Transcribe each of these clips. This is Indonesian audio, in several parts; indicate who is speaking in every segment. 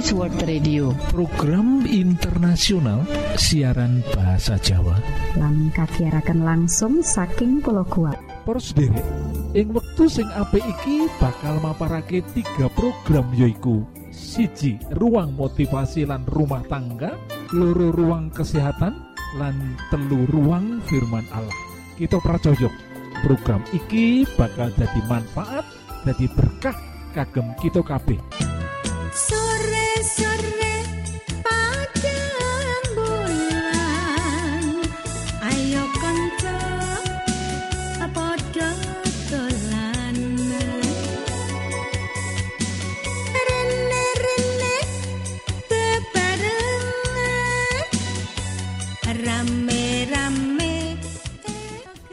Speaker 1: Adventist World Radio.
Speaker 2: Program internasional siaran bahasa Jawa.
Speaker 3: Kakiarakan langsung saking pulau kuat
Speaker 2: derek ing wektu sing apik iki bakal maparake tiga program yoiku siji ruang motivasi lan rumah tangga loro ruang kesehatan lan telu ruang firman Allah. Kita pracojok program iki bakal jadi manfaat jadi berkah kagem kita kabeh.
Speaker 4: Sore-sore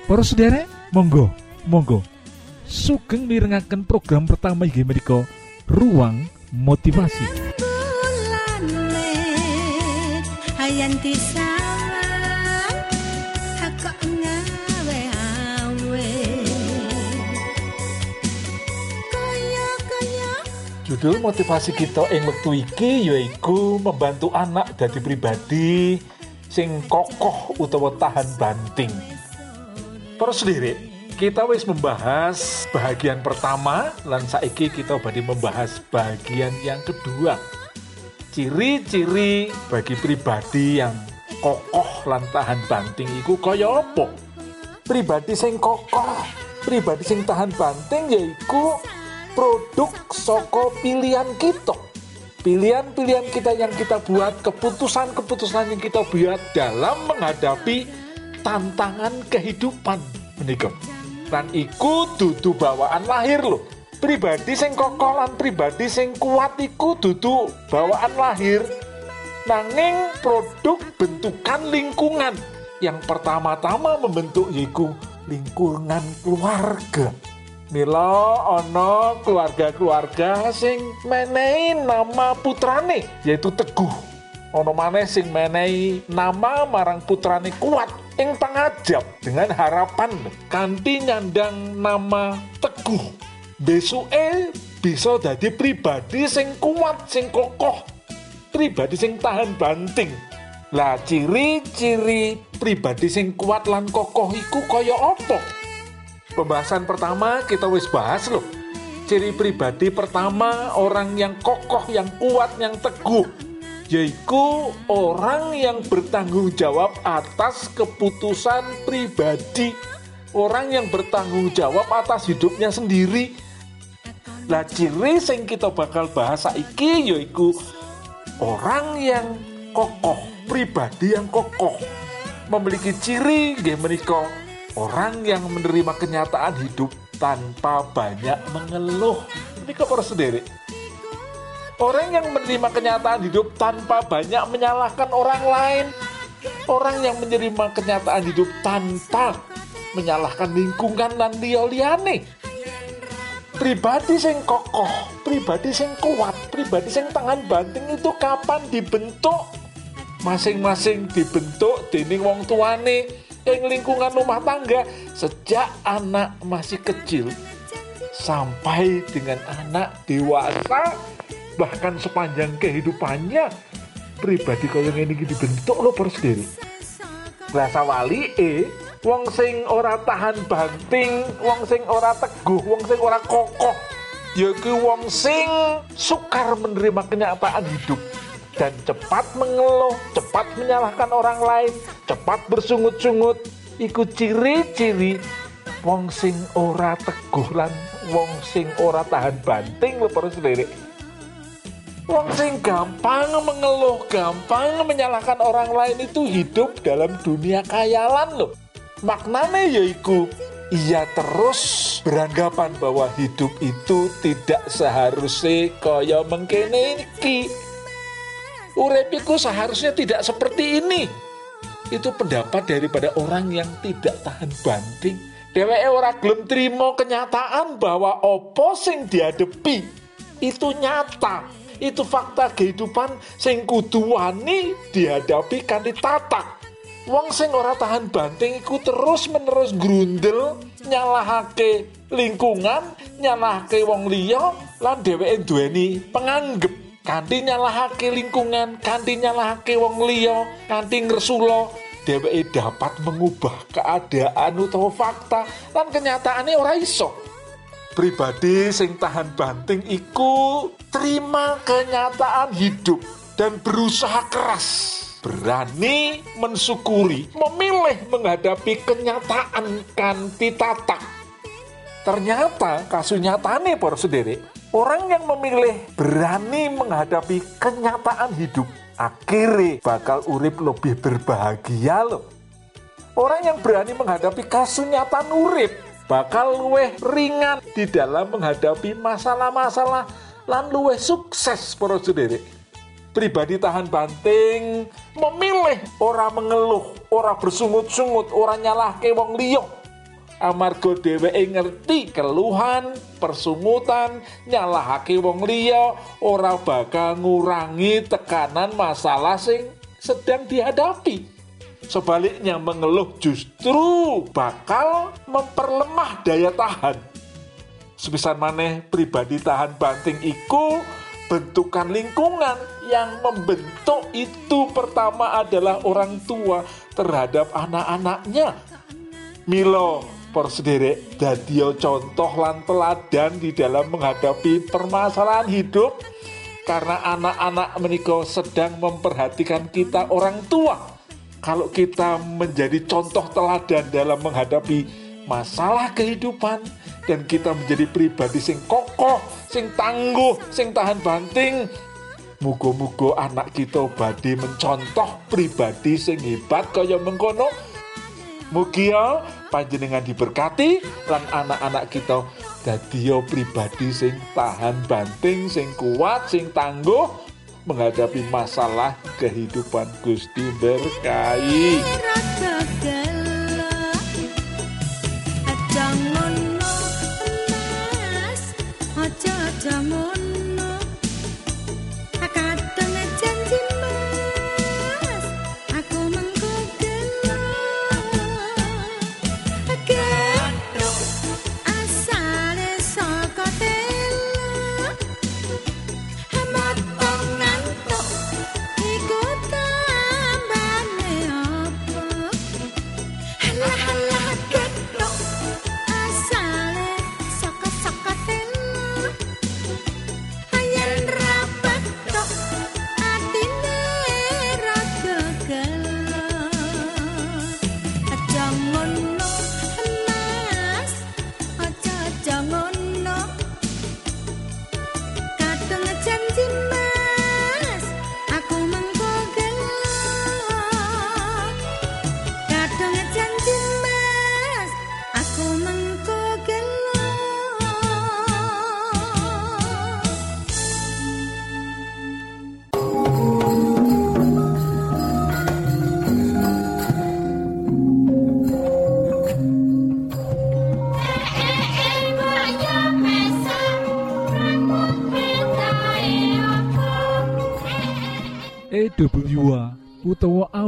Speaker 2: Para sedherek, monggo, monggo. Sugeng mirengaken program pertama inggih menika Ruang Motivasi.
Speaker 5: Judul motivasi kita ing wektu iki yaiku membantu anak dadi pribadi sing kokoh utawa tahan banting. Para sendiri, kita wis membahas bagian pertama lan saiki kita badhe membahas bagian yang kedua. Ciri-ciri bagi pribadi yang kokoh lan tahan banting iku kaya apa? Pribadi sing kokoh, pribadi sing tahan banting yaiku produk soko pilihan kita. Pilihan-pilihan kita yang kita buat, keputusan-keputusan yang kita buat dalam menghadapi tantangan kehidupan menikah. Dan iku dudu bawaan lahir loh. Pribadi sing kokoh lan pribadi sing kuat iku dudu bawaan lahir. Nanging produk bentukan lingkungan yang pertama-tama membentuk yaiku lingkungan keluarga. Mila ana keluarga-keluarga sing menehi nama putrane yaitu Teguh. Ana maneh sing menehi nama marang putrane kuat ing pangajap dengan harapan kanthi nyandang nama Teguh. Besuke bisa dadi pribadi sing kuat, sing kokoh, pribadi sing tahan banting. Lah ciri-ciri pribadi sing kuat lan kokoh iku kaya apa? Pembahasan pertama kita wis bahas loh. Ciri pribadi pertama orang yang kokoh, yang kuat, yang teguh yaitu orang yang bertanggung jawab atas keputusan pribadi. Orang yang bertanggung jawab atas hidupnya sendiri. Lah ciri sing kita bakal bahas saiki yaiku orang yang kokoh, pribadi yang kokoh. Memiliki ciri nggih orang yang menerima kenyataan hidup tanpa banyak mengeluh. Ini para sendiri. Orang yang menerima kenyataan hidup tanpa banyak menyalahkan orang lain. Orang yang menerima kenyataan hidup tanpa menyalahkan lingkungan dan liya-liyane. Pribadi sing kokoh, pribadi sing kuat, pribadi sing tangan banting itu kapan dibentuk? Masing-masing dibentuk dening wong tuane ing lingkungan rumah tangga sejak anak masih kecil sampai dengan anak dewasa bahkan sepanjang kehidupannya pribadi kaya ngene iki dibentuk lo per sendiri rasa wali eh wong sing ora tahan banting wong sing ora teguh wong sing ora kokoh yaiku wong sing sukar menerima kenyataan hidup dan cepat mengeluh, cepat menyalahkan orang lain, cepat bersungut-sungut. Iku ciri-ciri wong sing ora teguh lan wong sing ora tahan banting lho para sendiri. Wong sing gampang mengeluh, gampang menyalahkan orang lain itu hidup dalam dunia kayalan loh. Maknanya yaiku ia terus beranggapan bahwa hidup itu tidak seharusnya kaya mengkene iki. Urepiku seharusnya tidak seperti ini. Itu pendapat daripada orang yang tidak tahan banting. Dheweke ora gelem trimo kenyataan bahwa opo sing dihadapi itu nyata. Itu fakta kehidupan sing kudu wani dihadapi kanthi tatak. Wong sing ora tahan banting iku terus menerus grundel nyalahake lingkungan, nyalahake wong liya lan dheweke duweni penganggep kanthi nyalahake lingkungan kanthi nyalahake wong liya kanthi ngresula dheweke dapat mengubah keadaan utawa fakta lan kenyataane ora iso pribadi sing tahan banting iku terima kenyataan hidup dan berusaha keras. Berani mensyukuri memilih menghadapi kenyataan kanti tatak ternyata kasunyatane por sendiri. Orang yang memilih berani menghadapi kenyataan hidup akhirnya bakal urip lebih berbahagia loh. Orang yang berani menghadapi kasunyataan urip bakal luweh ringan di dalam menghadapi masalah-masalah lan luweh sukses para sendiri. Pribadi tahan banting memilih ora mengeluh ora bersungut-sungut ora nyalahke wong liya. Amarga dheweke ngerti keluhan persungutan nyalahake wong liya ora bakal ngurangi tekanan masalah sing sedang dihadapi. Sebaliknya mengeluh justru bakal memperlemah daya tahan sepisan maneh pribadi tahan banting iku bentukan lingkungan yang membentuk itu pertama adalah orang tua terhadap anak-anaknya. Milo por sederek dadio contoh lan teladan di dalam menghadapi permasalahan hidup karena anak-anak menikah sedang memperhatikan kita orang tua. Kalau kita menjadi contoh teladan dalam menghadapi masalah kehidupan dan kita menjadi pribadi sing kokoh, sing tangguh, sing tahan banting. Mugo-mugo anak kita badhe mencontoh pribadi sing hebat kaya mengkono. Mugi ya panjenengan diberkati lan anak-anak kita dadi pribadi sing tahan banting, sing kuat, sing tangguh menghadapi masalah kehidupan Gusti berkahi.
Speaker 4: Aja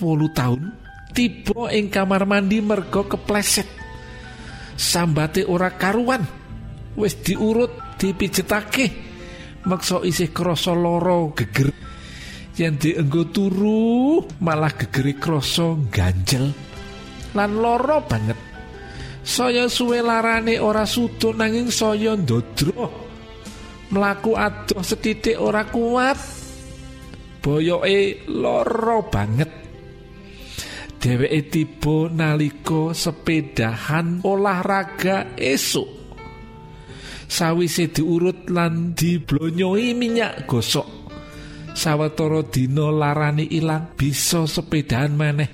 Speaker 6: puluh tahun tiba ing kamar mandi mergo kepleset. Sambate ora karuan. Wis diurut dipijetake. Maksa isih krasa lara geger. Yen dienggo turu malah gegere krasa ganjel. Lan lara banget. Saya suwe larane ora sudo nanging saya ndodro. Mlaku adoh setitik ora kuat. Boyoke lara banget dheweke tiba nalika sepedahan olahraga esuk. Sawise diurut lan diblonyoi minyak gosok. Sawetara dina larane ilang bisa sepedahan maneh.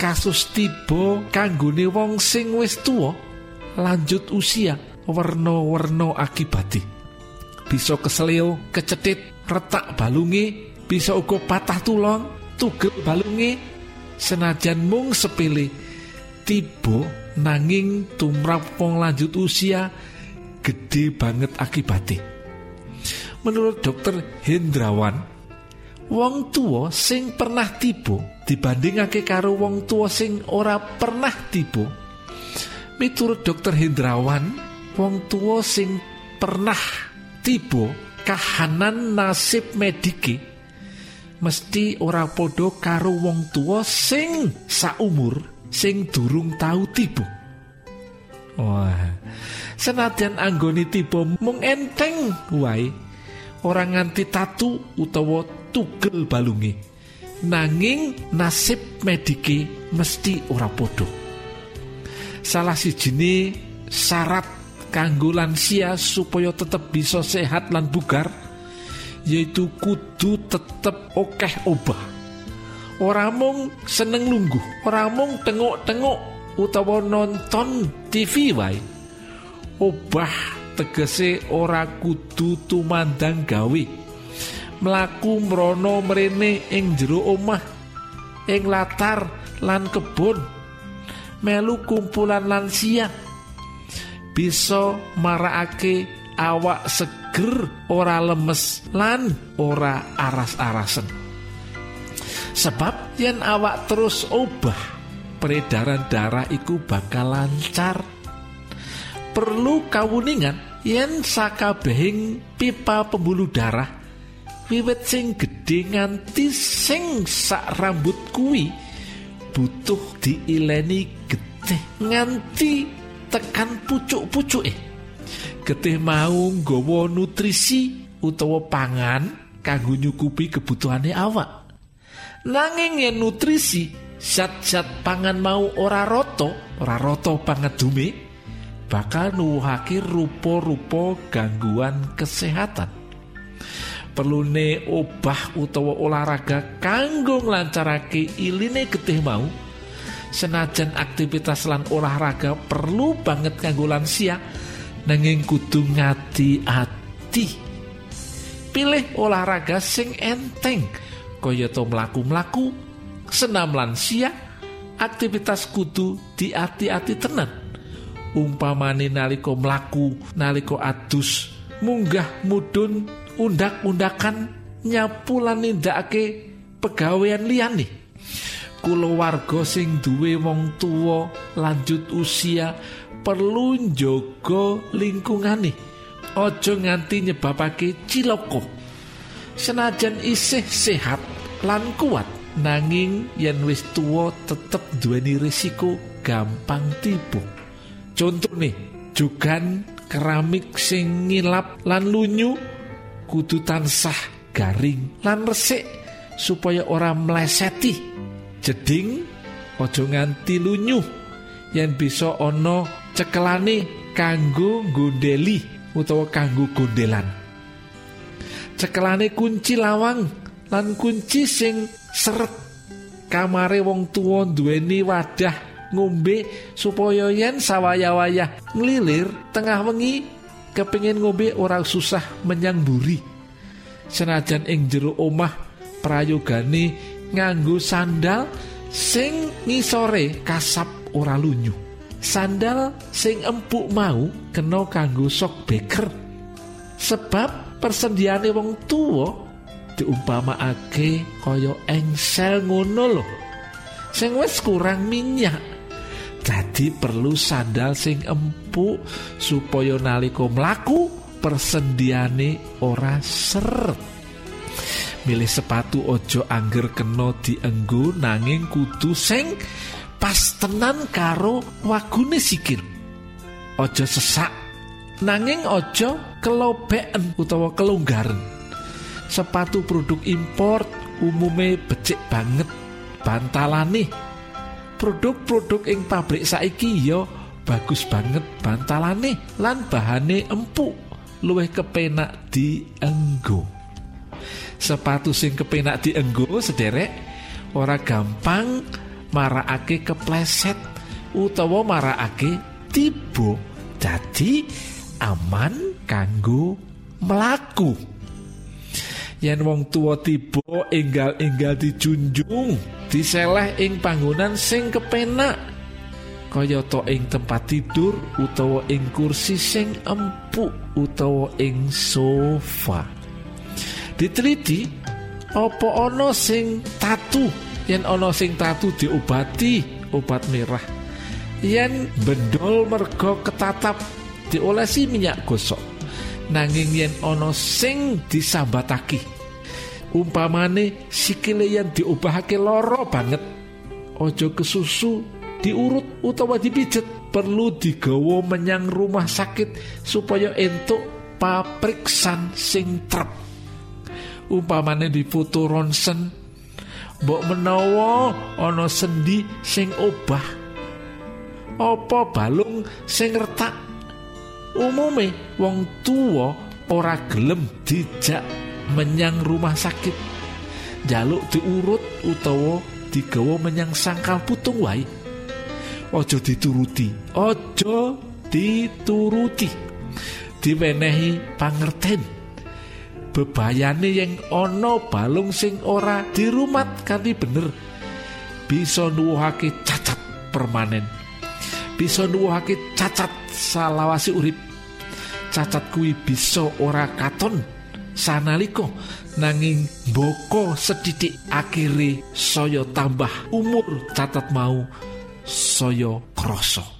Speaker 6: Kasus tiba kanggone wong sing wis tuwa lanjut usia werna-werna akibate
Speaker 5: bisa keseleo kecetit retak balunge bisa uga patah tulung tugel balunge senajan mung sepele tiba nanging tumrap wong lanjut usia gede banget akibatnya menurut dokter Hendrawan wong tua sing pernah tiba dibandingake karo wong tua sing ora pernah tiba. Miturut dokter Hendrawan wong tua sing pernah tiba kahanan nasib medike mesti ora podo karo wong tua sing saumur sing durung tau tiba. Wah senadyan anggone tiba mung enteng wae. Ora nganti tatu utawa tugel balunge. Nanging nasib medike mesti ora podo salah sijine syarat kanggo lansia supaya tetep bisa sehat lan bugar yaitu kudu tetep okeh obah. Ora mung seneng lungguh ora mung tengok-tengok utawa nonton TV wae. Obah tegese ora kudu tumandang gawe. Mlaku mrono mrene ing jero omah ing latar lan kebon melu kumpulan lansia bisa marakake awak seger ora lemes lan ora aras-arasen. Sebab yen awak terus obah peredaran darah iku bakal lancar. Perlu kawuningan yen sakabehing pipa pembuluh darah wiwit sing gedhe nganti sing sak rambut kuwi butuh diileni getih nganti tekan pucuk-pucuke getih mau nggawa nutrisi utawa pangan kanggo nyukupi kebutuhane awak. Nanging yen nutrisi zat-zat pangan mau ora roto ora roto pangedume bakal nuwuhake rupa-rupa gangguan kesehatan. Perlune obah utawa olahraga kanggo nglancarake iline getih mau senajan aktivitas lan olahraga perlu banget kanggo lansia nanging kudu ngati-ati pilih olahraga sing enteng kaya to mlaku-mlaku senam lansia aktivitas kudu diati-ati tenan. Umpamane nalika mlaku nalika adus munggah mudhun undak-undakan nyapu lan nindakake pegawean liyane. Kulawarga sing duwe wong tuwa lanjut usia perlu njaga lingkungane. Aja nganti nyebabake ciloko senajan isih sehat lan kuat nanging yen wis tuwa tetep duweni risiko gampang tiba contoh nih jugan keramik sing ngilap lan lunyu kudu tansah garing lan resik supaya ora mleseti. Jeding aja nganti lunyu yen bisa ana cekelane kanggo gondeli utawa kanggo gondelan cekelane kunci lawang lan kunci sing seret. Kamare wong tuwa duweni wadah ngombe supaya yen sawaya-wayah nglilir tengah wengi kepingin ngombe ora susah menyang buri senajan ing jero omah prayogane nganggo sandal sing ngisore kasap ora lunyu sandal sing empuk mau kena kanggo sok beker. Sebab persendiane wong tuwa diumpamakake kaya engsel ngono lho. Sing wis kurang minyak. Dadi perlu sandal sing empuk supaya nalika mlaku persendiane ora seret. Milih sepatu ojo angger kena dienggo nanging kudu sing pas tenan karo wagune sikil. Ojo sesak nanging ojo kelobeken utawa kelonggaran. Sepatu produk import umume becik banget bantalane produk-produk ing pabrik saiki ya bagus banget bantalane lan bahane empuk luwih kepenak dienggo sepatu sing kepenak dienggo sederek ora gampang marakake kepleset utawa marakake tiba. Dadi aman kanggo
Speaker 4: melaku yen wong tua tiba enggal-enggal dijunjung diseleh ing panggonan sing kepenak. Kayata ing tempat tidur utawa ing kursi sing empuk utawa ing sofa. Diteliti apa ana sing tatu yen ana sing tatu diobati obat merah. Yen bendol merga ketatap diolesi minyak gosok. Nanging yen ana sing disambataki umpamane sikile yen diobahake loro banget ojo kesusu diurut utawa dipijet perlu digawa menyang rumah sakit supaya entuk papriksan sing trep. Umpamane di foto ronsen mbok menawa ana sendi sing obah apa balung sing retak? Umume wong tuwa ora gelem dijak menyang rumah sakit. Jaluk diurut utawa digawa menyang sangkal putung wae. Ojo dituruti ojo dituruti. Diwenehi pangerten bebayane yang ana balung sing ora dirumat kanthi bener. Bisa nuwuhake cacat permanen. Bisa nuwuhake cacat salawasi urip. Cacat kuwi bisa ora katon sanalika nanging boko sedidik akhire saya tambah umur cacat mau saya krasa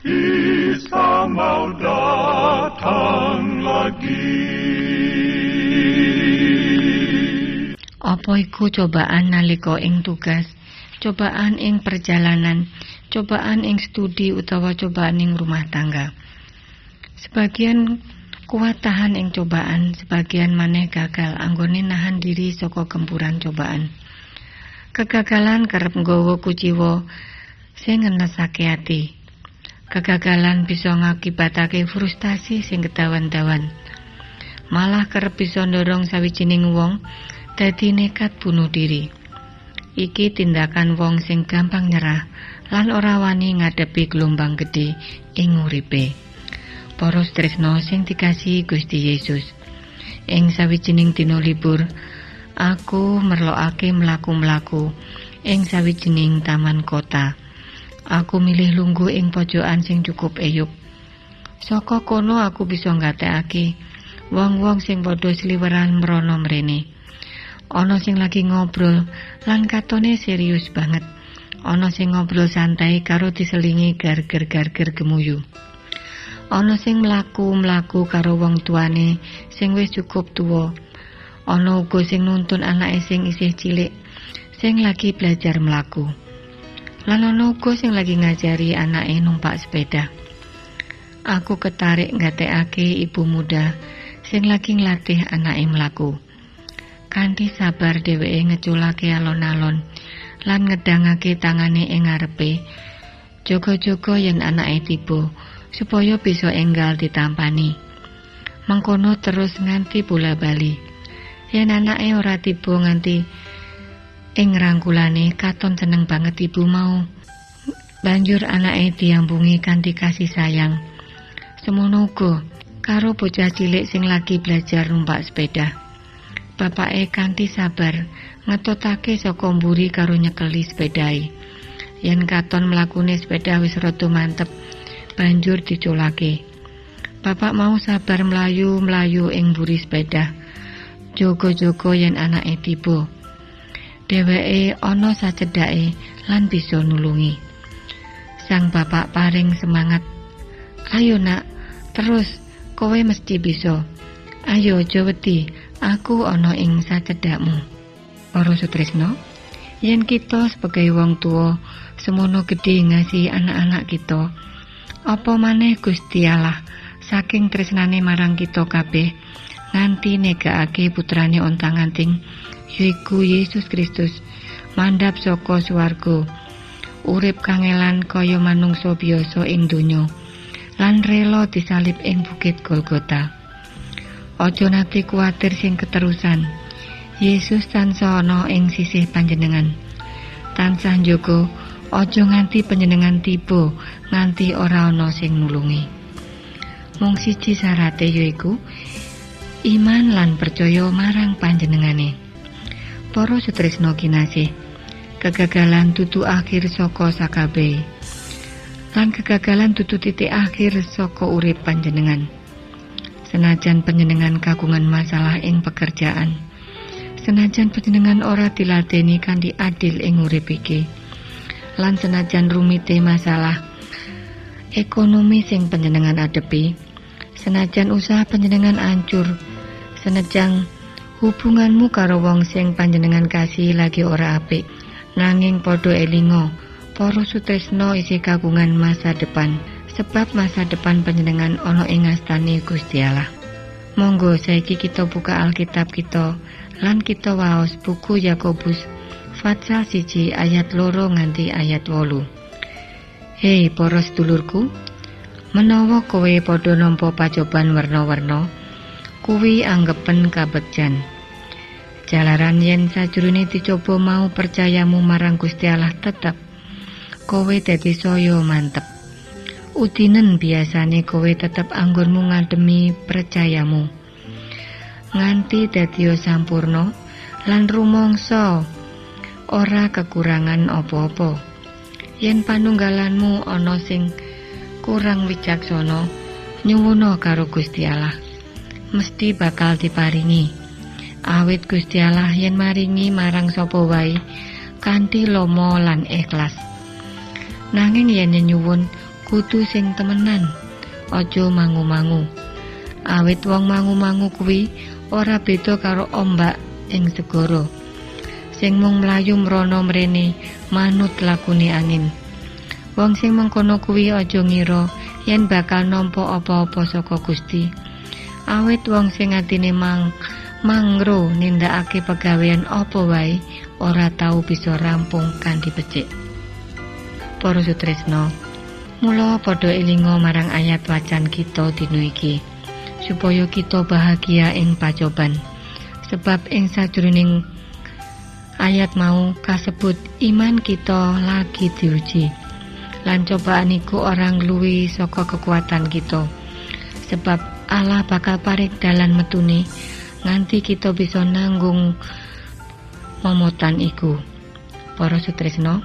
Speaker 7: Isa mau datang lagi.
Speaker 8: Apa iku cobaan nalika ing tugas, cobaan ing perjalanan, cobaan ing studi utawa cobaan ing rumah tangga. Sebagian kuat tahan ing cobaan, sebagian maneh gagal anggone nahan diri saka gempuran cobaan. Kegagalan kerep nggawa kuciwa sing ngenesake ati. Kegagalan bisa ngakibatake frustasi sing kedawan-dawan. Malah kerep bisa ndorong sawijining wong dadi nekat bunuh diri. Iki tindakan wong sing gampang nyerah lan ora wani ngadepi gelombang gedhe ing uripe. Para tresno sing dikasihi Gusti Yesus. Ing sawijining dina libur, aku merlokake mlaku-mlaku ing sawijining taman kota. Aku milih lungguh ing pojokan sing cukup eyup. Saka kono aku bisa nggatekake wong-wong sing padha sliweran mrono mrene. Ana sing lagi ngobrol lan katone serius banget. Ana sing ngobrol santai karo diselingi garger-garger gemuyu. Ana sing mlaku-mlaku karo wong tuane sing wis cukup tuwa. Ana uga sing nuntun anake sing isih cilik sing lagi belajar mlaku. Lan ana uga sing lagi ngajari anake numpak sepeda. Aku ketarik ngatekake ibu muda sing lagi nglatih anake mlaku. Kanthi sabar dheweke ngeculake alon-alon lan ngedangake tangane ing ngarepe. Jogo-jogo yen anake tiba supaya bisa enggal ditampani. Mengkono terus nganti bola bali. Yen anake ora tiba nganti ing rangkulane katon seneng banget ibu mau. Banjur anake diambungi kanthi kasih sayang. Semono karo bocah cilik sing lagi belajar numpak sepeda. Bapake kanthi sabar ngetotake saka mburi karo nyekeli sepedae. Yen katon mlakune sepeda wis rada mantep, banjur diculake. Bapak mau sabar mlayu-mlayu ing mburi sepeda. Jogo-jogo yen anake tiba. Dheweke ana sacedhake lan bisa nulungi. Sang bapak paring semangat. Ayo nak, terus kowe mesti bisa. Ayo aja aku ana ing sacedhakmu. Para Sutrisno, yen kita sebagai wong tua semono gede ngasihi anak-anak kita, apa maneh Gusti Allah saking tresnane marang kita kabeh nganti negakake putrane ontang-anting yaiku Yesus Kristus mandhap saka swarga urip kangelan kaya manungsa biasa ing donya lan rela disalib ing bukit Golgota. Aja nate kuwatir sing keterusan Yesus tansah ana ing sisih panjenengan. Tansah njogo aja nganti panjenengan tiba nganti ora ana sing nulungi. Mung siji syarate yaiku iman lan percaya marang panjenengane para sutrisno kinasih kegagalan tutu akhir saka sakabehe lan kegagalan tutu titik akhir saka urip panjenengan. Senajan panjenengan kagungan masalah ing pekerjaan senajan panjenengan ora diladeni kanthi adil ing urip iki lan senajan rumite masalah ekonomi sing panjenengan adepi senajan usaha panjenengan ancur senajan hubunganmu karo wong sing panjenengan kasih lagi ora apik. Nanging padha elingo para sutresno isi kagungan masa depan sebab masa depan panjenengan ana ing ngastane Gusti Allah. Monggo saiki kita buka Alkitab kita lan kita waos buku Yakobus Fatsal siji ayat loro nganti ayat wolu. Hei para sedulurku menawa kowe padha nampa pacoban werna-werna kuwi anggepen kabegjan jalaran yen sajroné dicoba mau percayamu marang Gusti Allah tetep kowe dadi saya mantep. Udinen biasane kowe tetep anggonmu ngademi percayamu. Nganti dadi sampurno lan rumangsa ora kekurangan apa-apa. Yen panunggalanmu ana sing kurang wicaksana nyuwuna karo Gusti Allah mesti bakal diparingi awit Gusti Allah yen maringi marang sapa wae kanthi lomo lan ikhlas. Nanging yen nyuwun kudu sing temenan aja mangu-mangu. Awit wong mangu-mangu kuwi ora beda karo ombak ing segara. Sing mung mlayu mrono mrene manut lakune angin. Wong sing mengkono kuwi aja ngira yen bakal nampa apa-apa saka Gusti. Awit wong sing atine mang mangro nindakake pegawean apa wae ora tau bisa rampung kanthi becik. Para sutresno mula padha elinga marang ayat wacan kita dina iki supaya kita bahagia ing pacoban. Sebab ing sajroning ayat mau kasebut iman kita lagi diuji. Lan cobaan iku orang luwi saka kekuatan kita. Sebab Allah bakal parik dalan metune nganti kita bisa nanggung momotan iku. Para sutresno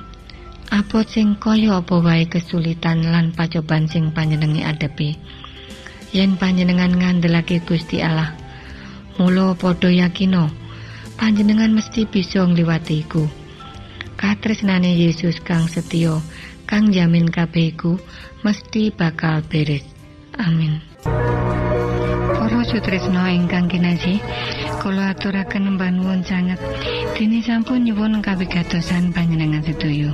Speaker 8: apa sing kaya apa wae kesulitan lan pacoban sing panjenengan adepi? Yen panjenengan ngandelake Gusti Allah mula padha yakino panjenengan mesti bisa ngliwati iku. Katresnane Yesus kang setya kang jamin kabeh iku mesti bakal beres. Amin Para sutresna ingkang kinasih, kula aturaken nembah nuwun sanget dene sampun nyuwun kawigatosan panjenengan sedaya.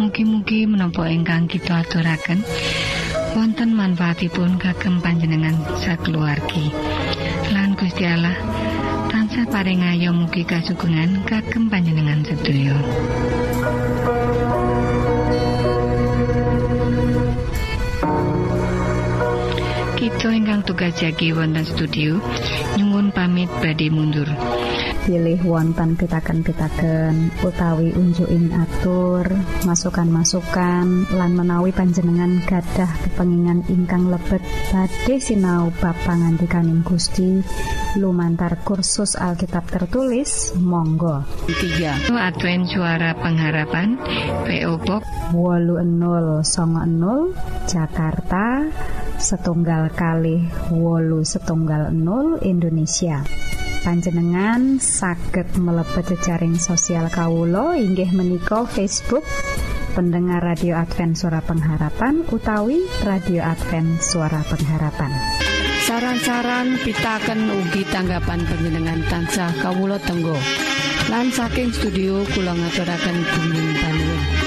Speaker 8: Mugi-mugi menapa ingkang kita aturaken wonten manfaatipun kagem panjenengan sakeluargi. Lan Gusti Allah tansah paring ayo mugi kasugengan kagem panjenengan sedaya. Ingkang tugas jagi wonten studio nyuwun pamit badhe mundur.
Speaker 3: pilih wonten pitaken-pitaken utawi unjuking atur masukan-masukan lan menawi panjenengan gadah kepengingan ingkang lebet badhe sinau bab pangantikaning Gusti. Lumantar kursus Alkitab tertulis Monggo. 3
Speaker 8: Advent Suara Pengharapan PO Box
Speaker 3: 80 Jakarta setunggal kali wolu setunggal 0 Indonesia. Panjenengan saged mlebet jejaring sosial Kawulo inggih menika Facebook pendengar radio Advent suara pengharapan utawi radio Advent suara pengharapan.
Speaker 1: Saran-saran pitaken ugi tanggapan panjenengan tansah kawulo tenggo. Lan saking studio kula ngaturaken bumi panuwun